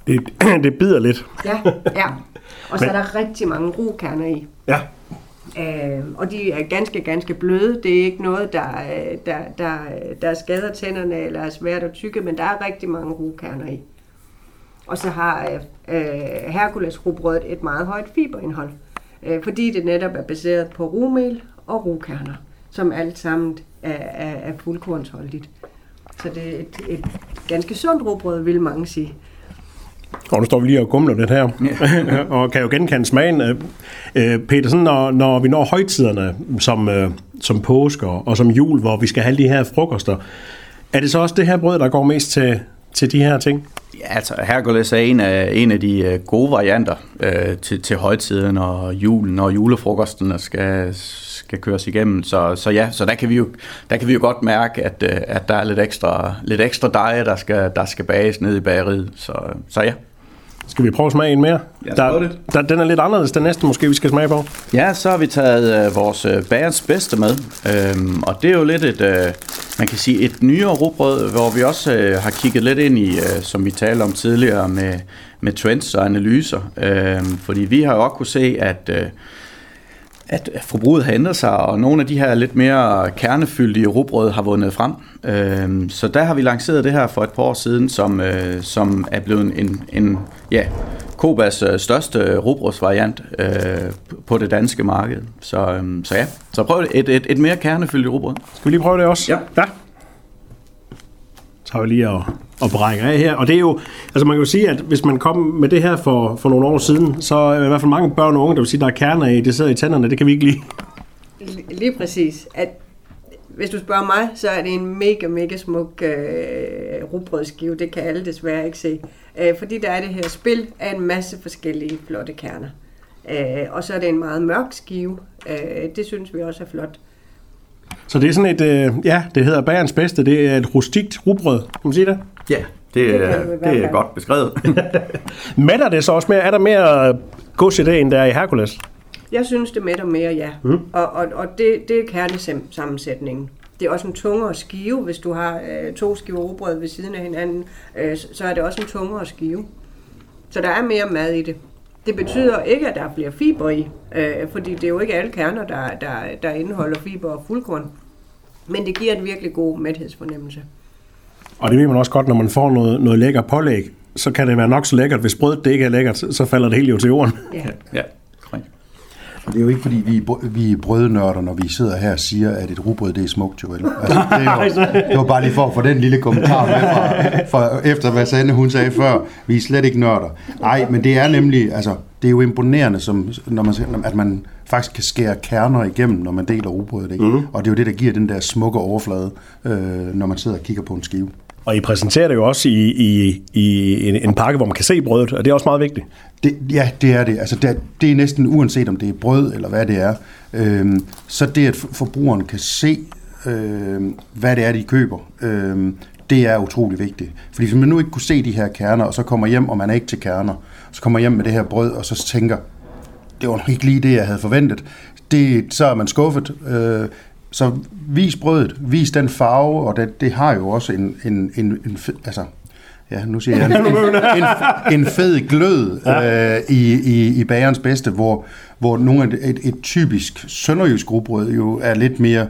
Det, det bider lidt. Ja, ja. Og så er der rigtig mange rokerner i. Ja. Øh, og de er ganske, ganske bløde. Det er ikke noget, der, der, der, der skader tænderne eller er svært at tykke, men der er rigtig mange rokerner i. Og så har øh, Hercules rugbrødet et meget højt fiberindhold, øh, fordi det netop er baseret på rumel og rokerner, som alt sammen er, er, er fuldkornsholdigt. Så det er et, et ganske sundt rugbrød, vil mange sige. Og nu står vi lige og gumler lidt her, ja. og kan jo genkende smagen. Øh, Peter, sådan når, når vi når højtiderne, som, øh, som påske og som jul, hvor vi skal have de her frokoster, er det så også det her brød, der går mest til, til de her ting? Ja, altså Hercules er en af, en af de øh, gode varianter øh, til, til højtiden og julen, og julefrokosterne skal, skal køres igennem. Så, så ja, så der kan vi jo, der kan vi jo godt mærke, at, øh, at der er lidt ekstra, lidt ekstra dej, der skal, der skal bages ned i bageriet. Så, så ja. Skal vi prøve at smage en mere? Der, det. Der, den er lidt anderledes, den næste måske, vi skal smage på. Ja, så har vi taget øh, vores øh, bagerens bedste med. Øhm, og det er jo lidt et, øh, man kan sige, et nyere rugbrød, hvor vi også øh, har kigget lidt ind i, øh, som vi talte om tidligere, med, med trends og analyser. Øhm, fordi vi har jo også kunne se, at... Øh, at forbruget har ændret sig, og nogle af de her lidt mere kernefyldte rugbrød har vundet frem. Øhm, så der har vi lanceret det her for et par år siden, som, øh, som er blevet en, en ja, Kobas øh, største rugbrødsvariant øh, på det danske marked. Så, øhm, så ja, så prøv et, et, et mere kernefyldt rugbrød. Skal vi lige prøve det også? Ja. ja. Så har vi lige at, at brække af her. Og det er jo, altså man kan jo sige, at hvis man kom med det her for, for nogle år siden, så er der i hvert fald mange børn og unge, der vil sige, der er kerner i, det sidder i tænderne, det kan vi ikke lide. Lige præcis. At hvis du spørger mig, så er det en mega, mega smuk øh, rugbrødsskive. Det kan alle desværre ikke se. Øh, fordi der er det her spil af en masse forskellige flotte kerner. Øh, og så er det en meget mørk skive. Øh, det synes vi også er flot. Så det er sådan et, øh, ja, det hedder bagerens bedste, det er et rustikt rugbrød, kan man sige det? Ja, det, Det er, det er godt beskrevet. Mætter det så også mere? Er der mere gods i det, end der er i Hercules? Jeg synes det mætter mere, ja. Mm. Og, og, og det, det er kernesammensætningen. Det er også en tungere skive, hvis du har øh, to skiver rugbrød ved siden af hinanden, øh, så- er det også en tungere skive. Så der er mere mad i det. Det betyder ikke, at der er flere fiber i, øh, fordi det er jo ikke alle kerner, der, der, der indeholder fiber og fuldkorn. Men det giver en virkelig god mæthedsfornemmelse. Og det ved man også godt, når man får noget, noget lækker pålæg, så kan det være nok så lækkert. Hvis brødet det ikke er lækkert, så falder det helt jo til jorden. Ja. ja. Og det er jo ikke, fordi vi er, vi er brødnørder, når vi sidder her og siger, at et rugbrød, det er smukt, jo. vel? Altså, det, er jo, det var bare lige for at få den lille kommentar med fra, fra efter hvad Sande hun sagde før. Vi er slet ikke nørder. Nej, men det er nemlig, altså, det er jo imponerende, som, når man, at man faktisk kan skære kerner igennem, når man deler rugbrødet. Ikke? Mm. Og det er jo det, der giver den der smukke overflade, øh, når man sidder og kigger på en skive. Og I præsenterer det jo også i, i, i en, en pakke, hvor man kan se brødet, og det er også meget vigtigt. Det, ja, det er det. Altså, det, er, det er næsten uanset om det er brød eller hvad det er. Øhm, så det, at forbrugeren kan se, øhm, hvad det er, de køber, øhm, det er utrolig vigtigt. Fordi hvis man nu ikke kunne se de her kerner, og så kommer hjem, og man er ikke til kerner, så kommer hjem med det her brød, og så tænker, det var nok ikke lige det, jeg havde forventet. Det, så er man skuffet. Øh, så vis brødet, vis den farve, og det, det har jo også en, en, en, en altså, ja, nu siger jeg, en, en, en, fed glød øh, i, i, i bagerens bedste, hvor, hvor nogle af et, et typisk sønderjysk rugbrød jo er lidt mere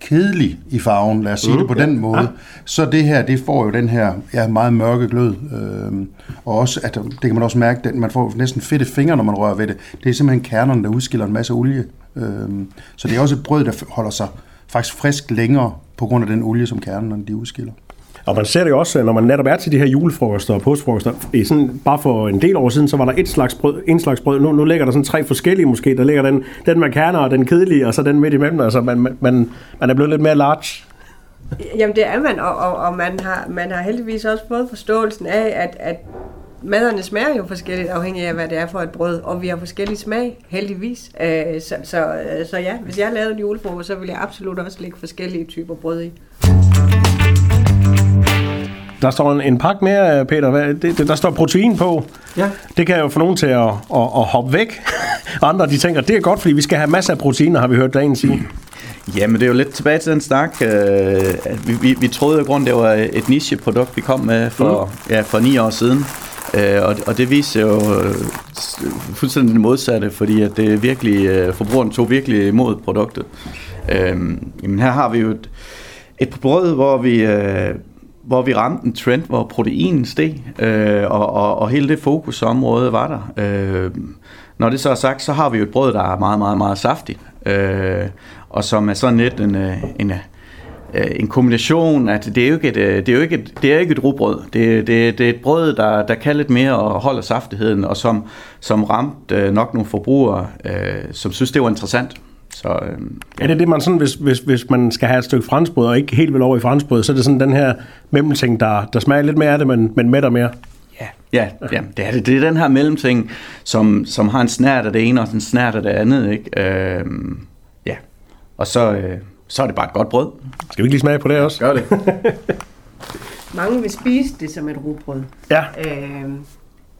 kedelig i farven, lad os sige mm, det på den måde. Så det her, det får jo den her ja, meget mørke glød. Øh, og også, at det kan man også mærke, at man får næsten fedte fingre, når man rører ved det. Det er simpelthen kernerne, der udskiller en masse olie. Øh, så det er også et brød, der holder sig faktisk frisk længere på grund af den olie, som kernerne de udskiller. Og man ser det også, når man netop er til de her julefrokoster og påskefrokoster. I sådan, bare for en del år siden, så var der et slags brød, en slags brød. Nu, nu ligger der sådan tre forskellige måske. Der ligger den, den med kerner og den kedelige, og så den midt imellem. Altså man, man, man er blevet lidt mere large. Jamen det er man, og, og, og man, har, man har heldigvis også fået forståelsen af, at, at maderne smager jo forskelligt, afhængig af, hvad det er for et brød, og vi har forskellige smag, heldigvis. Øh, så, så, så ja, hvis jeg lavede en julefrokost, så ville jeg absolut også lægge forskellige typer brød i. Der står en, en pakke mere, Peter. Hvad, det, det, der står protein på. Ja. Det kan jo få nogen til at, at, at hoppe væk. Andre de tænker, det er godt, fordi vi skal have masser af proteiner, har vi hørt dagen sige. Jamen, det er jo lidt tilbage til den snak. Øh, vi, vi, vi troede i grund, det var et nicheprodukt, vi kom med for, mm. ja, for ni år siden. Øh, og, og det viser jo øh, fuldstændig det modsatte, fordi at det virkelig, øh, forbrugeren tog virkelig imod produktet. Øh, jamen, her har vi jo et, et brød, hvor vi... Øh, hvor vi ramte en trend, hvor proteinen steg, øh, og, og, og hele det fokusområde var der. Øh, når det så er sagt, så har vi jo et brød, der er meget, meget, meget saftigt, øh, og som er sådan lidt en, øh, en, øh, en kombination, at det er jo ikke et, øh, det er jo ikke et, det er ikke et rugbrød. Det, det, det er et brød, der, der kan lidt mere og holder saftigheden, og som, som ramte nok nogle forbrugere, øh, som synes, det var interessant. Så, øh, ja. Er det det, man sådan, hvis, hvis, hvis man skal have et stykke franskbrød, og ikke helt vil over i franskbrød, så er det sådan den her mellemting, der, der smager lidt mere af det, men, men mætter mere? Ja, ja, ja det, er det. det er den her mellemting, som, som har en snært af det ene og en snært af det andet. Ikke? Øh, ja, og så, øh, så er det bare et godt brød. Skal vi ikke lige smage på det også? Gør det. Mange vil spise det som et rugbrød. Ja. Øh,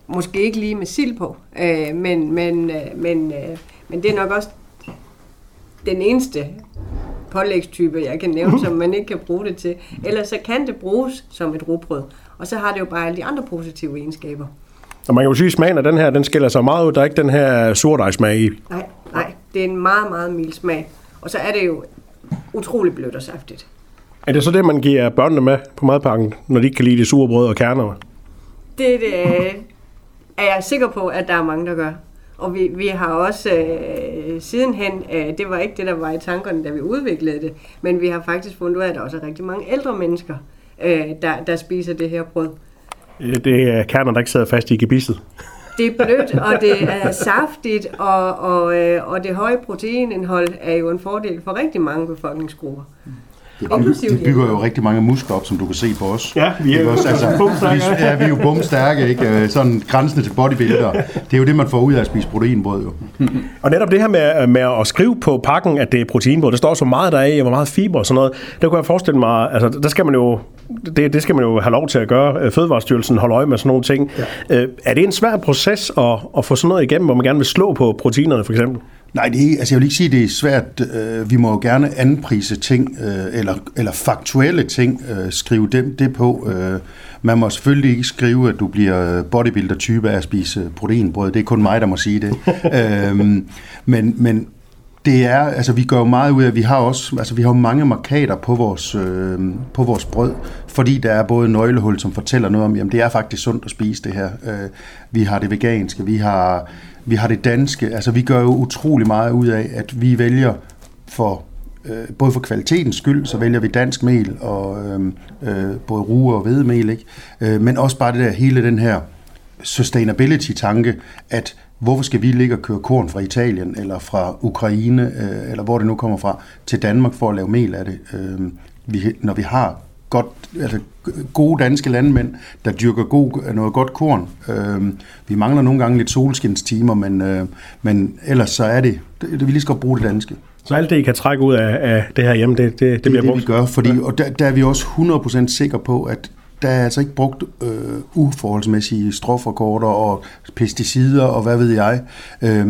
måske ikke lige med sild på, øh, men, men, øh, men, øh, men det er nok også den eneste pålægstype, jeg kan nævne, som man ikke kan bruge det til. Ellers så kan det bruges som et rugbrød. Og så har det jo bare alle de andre positive egenskaber. Og man kan jo sige, at smagen af den her, den skiller sig meget ud. Der er ikke den her surdejsmag i. Nej, nej. Det er en meget, meget mild smag. Og så er det jo utrolig blødt og saftigt. Er det så det, man giver børnene med på madpakken, når de ikke kan lide det sure brød og kerner? Det, det er jeg sikker på, at der er mange, der gør. Og vi, vi har også øh, sidenhen, øh, det var ikke det, der var i tankerne, da vi udviklede det, men vi har faktisk fundet ud af, at der også er rigtig mange ældre mennesker, øh, der, der spiser det her brød. Det er kerner, der ikke sidder fast i gebisset. Det er blødt, og det er saftigt, og, og, øh, og det høje proteinindhold er jo en fordel for rigtig mange befolkningsgrupper. Det bygger, det bygger jo rigtig mange muskler op, som du kan se på os. Ja, vi er, også, altså, vi, ja, vi er jo bumstærke, ikke? Øh, sådan grænsende til bodybuilder. Det er jo det, man får ud af at spise proteinbrød, jo. Og netop det her med, med at skrive på pakken, at det er proteinbrød, der står så meget der er, hvor meget fiber og sådan noget, der kunne jeg forestille mig, altså der skal man jo det, det skal man jo have lov til at gøre. Fødevarestyrelsen holder øje med sådan nogle ting. Ja. Øh, er det en svær proces at, at få sådan noget igennem, hvor man gerne vil slå på proteinerne for eksempel? Nej, det er, altså jeg vil ikke sige, at det er svært. Øh, vi må jo gerne anprise ting, øh, eller, eller faktuelle ting, øh, skrive dem, det på. Man må selvfølgelig ikke skrive, at du bliver bodybuilder-type af at spise proteinbrød. Det er kun mig, der må sige det. øhm, men, men det er, altså vi gør jo meget ud af, at vi har også, altså vi har mange markader på vores, øh, på vores brød, fordi der er både nøglehul, som fortæller noget om, jamen det er faktisk sundt at spise det her. Øh, vi har det veganske, vi har vi har det danske. Altså, vi gør jo utrolig meget ud af, at vi vælger for øh, både for kvalitetens skyld, så vælger vi dansk mel og øh, øh, både rue og hvedemel, ikke? Øh, men også bare det der hele den her sustainability-tanke, at hvorfor skal vi ligge og køre korn fra Italien eller fra Ukraine, øh, eller hvor det nu kommer fra, til Danmark for at lave mel af det, øh, vi, når vi har godt, altså gode danske landmænd, der dyrker god, noget godt korn. Øh, vi mangler nogle gange lidt solskinstimer, men, øh, men ellers så er det, det, det vi lige skal bruge det danske. Så alt det, I kan trække ud af, af det her hjemme, det, det, det, det bliver det, brugt? det, vi gør, fordi, og der, der er vi også 100% sikre på, at der er altså ikke brugt øh, uforholdsmæssige strofrekorder og pesticider og hvad ved jeg. Øh,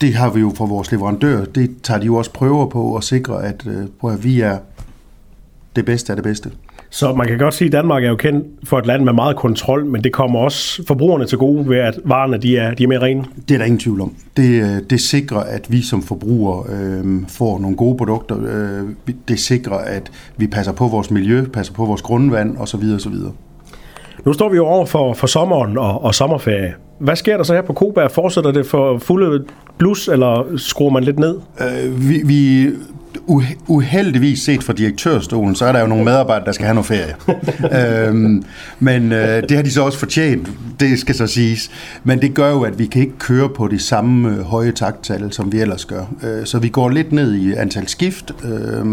det har vi jo fra vores leverandør, det tager de jo også prøver på at sikre, at, øh, at vi er det bedste af det bedste. Så man kan godt sige, at Danmark er jo kendt for et land med meget kontrol, men det kommer også forbrugerne til gode ved, at varerne de er, de er mere rene? Det er der ingen tvivl om. Det, øh, det sikrer, at vi som forbrugere øh, får nogle gode produkter. Øh, det sikrer, at vi passer på vores miljø, passer på vores grundvand osv. osv. Nu står vi jo over for, for sommeren og, og sommerferie. Hvad sker der så her på Koberg? Fortsætter det for fulde blus, eller skruer man lidt ned? Øh, vi, vi uheldigvis set fra direktørstolen, så er der jo nogle medarbejdere, der skal have noget ferie. øhm, men øh, det har de så også fortjent, det skal så siges. Men det gør jo, at vi kan ikke køre på de samme øh, høje takttal, som vi ellers gør. Øh, så vi går lidt ned i antal skift, øh,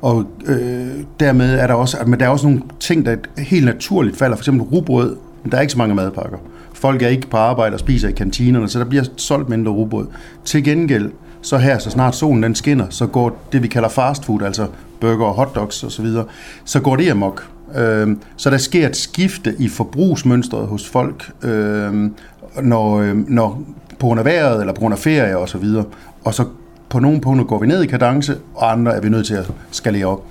og øh, dermed er der også, men der er også nogle ting, der helt naturligt falder. For eksempel rugbrød, der er ikke så mange madpakker. Folk er ikke på arbejde og spiser i kantinerne, så der bliver solgt mindre rugbrød. Til gengæld, så her, så snart solen den skinner, så går det, vi kalder fast food, altså burger og hotdogs osv., så, så går det amok. Øh, så der sker et skifte i forbrugsmønstret hos folk, øh, når, øh, når på grund af vejret eller på grund af ferie og så videre. Og så på nogle punkter går vi ned i kadence, og andre er vi nødt til at skalere op.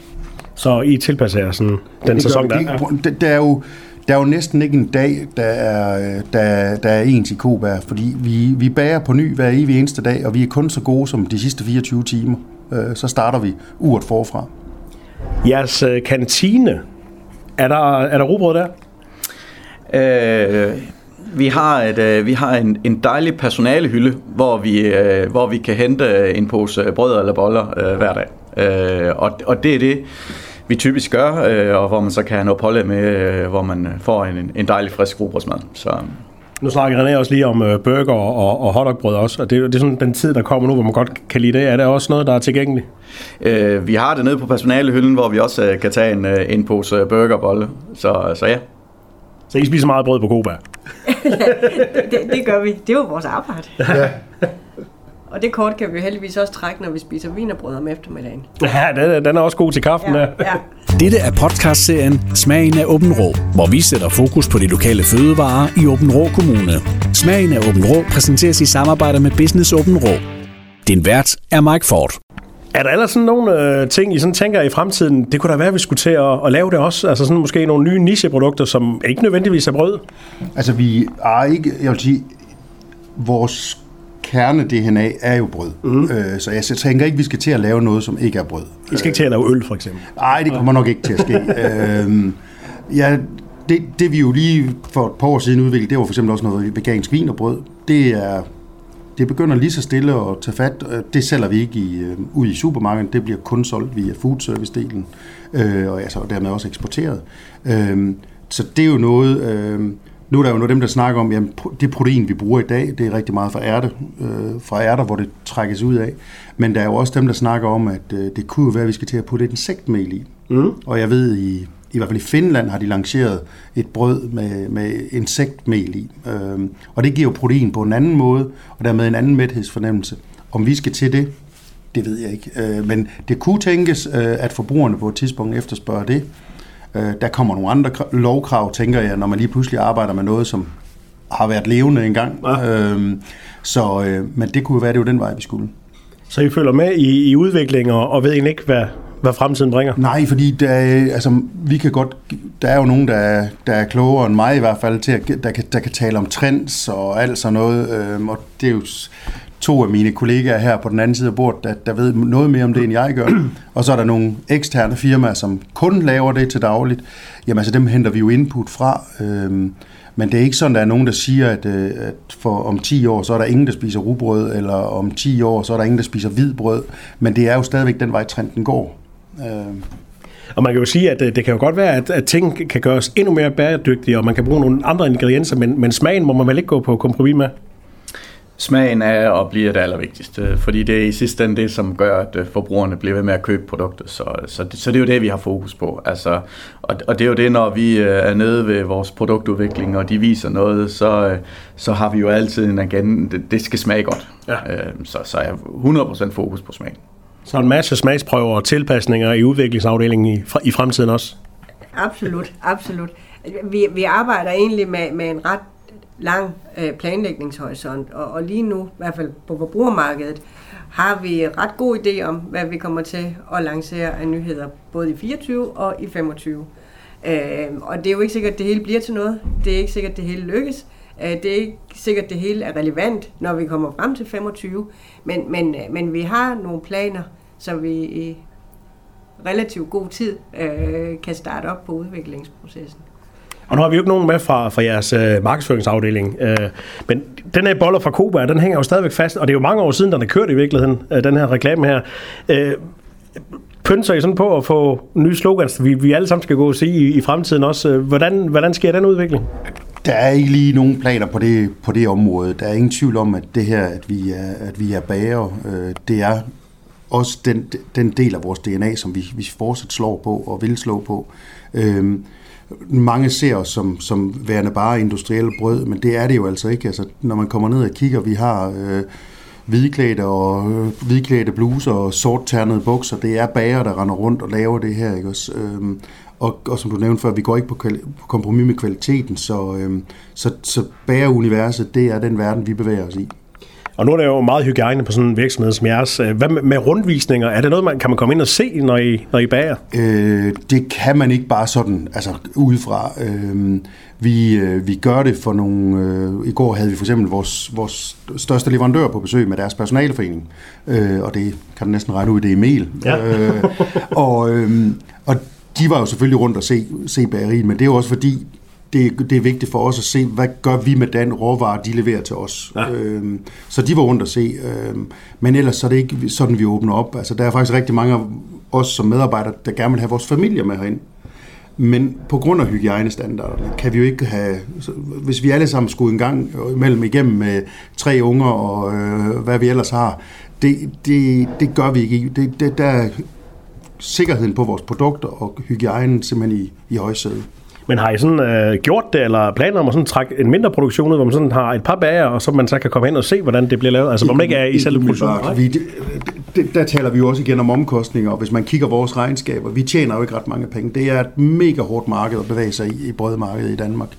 Så I tilpasser jer sådan den Det sæson, der er? Det, det, er jo der er jo næsten ikke en dag, der er, der, der er ens i Kobær, fordi vi, vi bager på ny hver evig eneste dag, og vi er kun så gode som de sidste 24 timer. Øh, Så starter vi uret forfra. Jeres øh, kantine, er der, er der rugbrød der? Øh, vi har, et, øh, vi har en, en dejlig personalehylde, hvor vi, øh, hvor vi kan hente en pose brød eller boller øh, hver dag. Øh, og, og det er det, vi typisk gør, øh, og hvor man så kan have noget pålæg med, øh, hvor man øh, får en, en dejlig frisk rugbrødsmad. Så Nu snakker René også lige om øh, burger og, og hotdogbrød også, og det, er det er sådan den tid, der kommer nu, hvor man godt kan lide det. Er det også noget, der er tilgængeligt? øh, vi har det nede på personalehylden, hvor vi også øh, kan tage en, øh, en pose burgerbolle. Så, så ja. Så I spiser meget brød på Koba. Det, det gør vi. Det er jo vores arbejde. Ja. Og det kort kan vi heldigvis også trække, når vi spiser vinerbrød om eftermiddagen. Ja, den, er- den er også god til kaffen Ja, der. ja. Dette er podcastserien Smagen af Åben Rå, hvor vi sætter fokus på de lokale fødevarer i Åben Rå Kommune. Smagen af Åben Rå præsenteres i samarbejde med Business Åben Rå. Din vært er Mike Ford. Er der ellers sådan nogle øh, ting, I sådan tænker i fremtiden, det kunne da være, at vi skulle til at, at lave det også? Altså sådan måske nogle nye nicheprodukter, som ikke nødvendigvis er brød? Altså vi er ikke, jeg vil sige, vores kerne-DNA er jo brød. Mm. Øh, så jeg tænker ikke, vi skal til at lave noget, som ikke er brød. I skal ikke til at lave øl, for eksempel. Nej, det kommer nok ikke til at ske. øhm, ja, det, det vi jo lige for et par år siden udviklede, det var for eksempel også noget vegansk vin og brød. Det er det begynder lige så stille at tage fat. Øh, Det sælger vi ikke i, øh, ud i supermarkedet. Det bliver kun solgt via foodservice-delen, øh, og altså, og dermed også eksporteret. Øh, så det er jo noget... Øh, nu er der jo noget af dem, der snakker om, jamen det protein, vi bruger i dag, det er rigtig meget fra ærte, øh, fra ærter, hvor det trækkes ud af. Men der er jo også dem, der snakker om, at øh, det kunne jo være, at vi skal til at putte et insektmel i. Mm. Og jeg ved, i, i hvert fald i Finland har de lanceret et brød med, med insektmel i. Øhm, og det giver jo protein på en anden måde, og dermed en anden mæthedsfornemmelse. Om vi skal til det, det ved jeg ikke. Øh, men det kunne tænkes, øh, at forbrugerne på et tidspunkt efterspørger det. Øh, der kommer nogle andre kra- lovkrav, tænker jeg, når man lige pludselig arbejder med noget, som har været levende engang. Ja. Øhm, så, øh, men det kunne jo være, det var den vej, vi skulle. Så I følger med i, i udvikling og, og ved egentlig ikke, hvad, hvad fremtiden bringer? Nej, fordi der, er- altså, vi kan godt, der er jo nogen, der er, der er klogere end mig i hvert fald, til at, der, kan, der kan tale om trends og alt sådan noget. Øhm, og det er jo to af mine kollegaer her på den anden side af bordet, der, der ved noget mere om det, end jeg gør. Og så er der nogle eksterne firmaer, som kun laver det til dagligt. Jamen altså, dem henter vi jo input fra. Øhm, men det er ikke sådan, der er nogen, der siger, at, øh, at for om 10 år, så er der ingen, der spiser rugbrød, eller om 10 år, så er der ingen, der spiser hvidbrød. Men det er jo stadigvæk den vej, trenden går. Øhm, Og man kan jo sige, at øh, det kan jo godt være, at, at ting kan gøres endnu mere bæredygtige, og man kan bruge nogle andre ingredienser, men, men smagen må man vel ikke gå på kompromis med? Smagen er og bliver det allervigtigste, fordi det er i sidste ende det, som gør, at øh, forbrugerne bliver ved med at købe produktet. Så, så, det, så det er jo det, vi har fokus på. Altså, og, og det er jo det, når vi øh, er nede ved vores produktudvikling, og de viser noget, så, øh, så har vi jo altid en agenda, det, det skal smage godt. Ja. Så, så jeg har 100% fokus på smagen. Så en masse smagsprøver og tilpasninger i udviklingsafdelingen i, i fremtiden også. Absolut, absolut. Vi, vi arbejder egentlig med, med en ret lang øh, planlægningshorisont, og, og lige nu, i hvert fald på forbrugermarkedet, har vi ret god idé om, hvad vi kommer til at lancere af nyheder, både i 24 og i 25. Øh, og det er jo ikke sikkert, at det hele bliver til noget. Det er ikke sikkert, at det hele lykkes. Øh, det er ikke sikkert, at det hele er relevant, når vi kommer frem til 25. Men, men, øh, men vi har nogle planer, så vi i relativt god tid øh, kan starte op på udviklingsprocessen. Og nu har vi jo ikke nogen med fra, fra jeres øh, markedsføringsafdeling, øh, men den her boller fra Koba, den hænger jo stadigvæk fast, og det er jo mange år siden, den er kørt i virkeligheden, øh, den her reklame her. Øh, pynser I sådan på at få nye slogans, vi, vi alle sammen skal gå og se i, i fremtiden også. Øh, hvordan, hvordan sker den udvikling? Der er ikke lige nogen planer på det, på det område. Der er ingen tvivl om, at det her, at vi er, at vi er bager, øh, det er også den, den del af vores DNA, som vi, vi fortsat slår på og vil slå på. Øh, mange ser os som, som værende bare industrielle brød, men det er det jo altså ikke. Altså, når man kommer ned og kigger, vi har øh, hvidklædte og øh, hvidklædte bluser og sortternede bukser. Det er bager, der render rundt og laver det her. Ikke? Også, øh, og, og som du nævnte før, vi går ikke på, på kompromis med kvaliteten, så, øh, så, så bageruniverset, det er den verden, vi bevæger os i. Og nu er der jo meget hygiejne på sådan en virksomhed som jeres. Hvad med, med rundvisninger? Er det noget, man kan man komme ind og se, når I, når I bager? Øh, det kan man ikke bare sådan, altså udefra. Øh, vi, øh, vi gør det for nogle... Øh, I går havde vi for eksempel vores, vores største leverandør på besøg med deres personalforening. Øh, og det kan du næsten regne ud, det er Emil. Ja. Øh, og, øh, og de var jo selvfølgelig rundt og se, se bageriet, men det er jo også fordi, det, det er vigtigt for os at se, hvad gør vi med den råvare, de leverer til os. Ja. Øhm, så de var rundt at se. Øhm, men ellers så er det ikke sådan, vi åbner op. Altså, der er faktisk rigtig mange af os som medarbejdere, der gerne vil have vores familie med herind. Men på grund af hygiejnestandarderne kan vi jo ikke have... Hvis vi alle sammen skulle en gang mellem igennem med tre unger og øh, hvad vi ellers har, det, det, det gør vi ikke. Det, det, der er sikkerheden på vores produkter og hygiejnen simpelthen i, i højsædet. Men har I sådan øh, gjort det, eller planer om at sådan trække en mindre produktion ud, hvor man sådan har et par bager, og så man så kan komme hen og se, hvordan det bliver lavet? Altså, hvor man ikke er i selve produktionen? Vi, det, det, der taler vi jo også igen om omkostninger, og hvis man kigger vores regnskaber, vi tjener jo ikke ret mange penge. Det er et mega hårdt marked at bevæge sig i, i brødmarkedet i Danmark.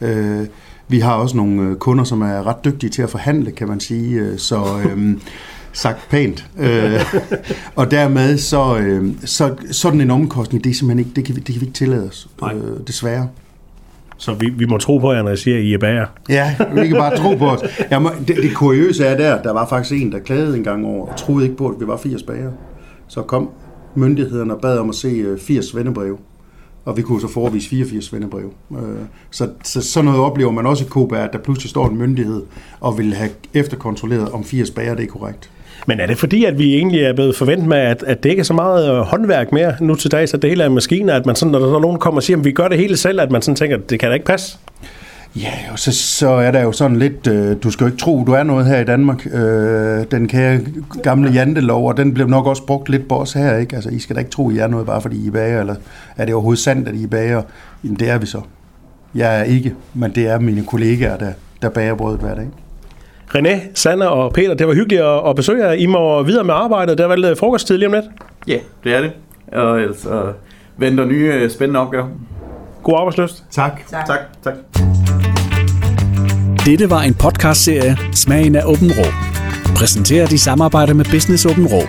Øh, vi har også nogle øh, kunder, som er ret dygtige til at forhandle, kan man sige. Øh, så... Øh, sagt pænt. Øh, og dermed så, øh, så sådan en omkostning, det, er simpelthen ikke, det, kan vi, det kan vi ikke tillade os, øh, desværre. Så vi, vi må tro på jer, når jeg siger, at I er bager. Ja, vi kan bare tro på os. Jamen, det, det kuriøse er der, der var faktisk en, der klagede en gang over, og troede ikke på, at vi var 80 bager. Så kom myndighederne og bad om at se 80 øh, vennebreve og vi kunne så forvise 84 vennebreve. Øh, så, så sådan noget oplever man også i Koba, at der pludselig står en myndighed og vil have efterkontrolleret, om 80 bager det er korrekt. Men er det fordi, at vi egentlig er blevet forventet med, at, at det ikke er så meget øh, håndværk mere nu til dag, så det hele er maskiner, at man sådan, når der nogen kommer og siger, at vi gør det hele selv, at man sådan tænker, at det kan da ikke passe? Ja, og så, så er der jo sådan lidt, øh, du skal jo ikke tro, du er noget her i Danmark. Øh, den kære gamle jantelov, og den blev nok også brugt lidt på os her, ikke? Altså, I skal da ikke tro, I er noget, bare fordi I er bager, eller er det overhovedet sandt, at I er bager? Jamen, det er vi så. Jeg er ikke, men det er mine kollegaer, der, der bager brødet hver dag. René, Sanna og Peter, det var hyggeligt at, besøge jer. I må videre med arbejdet. Det er vel øh, frokosttid lige om lidt? Ja, det er det. Og altså venter nye øh, spændende opgaver. God arbejdsløst. Tak. Tak. tak. tak. Dette var en podcastserie Smagen af Åben Rå. Præsenteret i samarbejde med Business Åben Rå.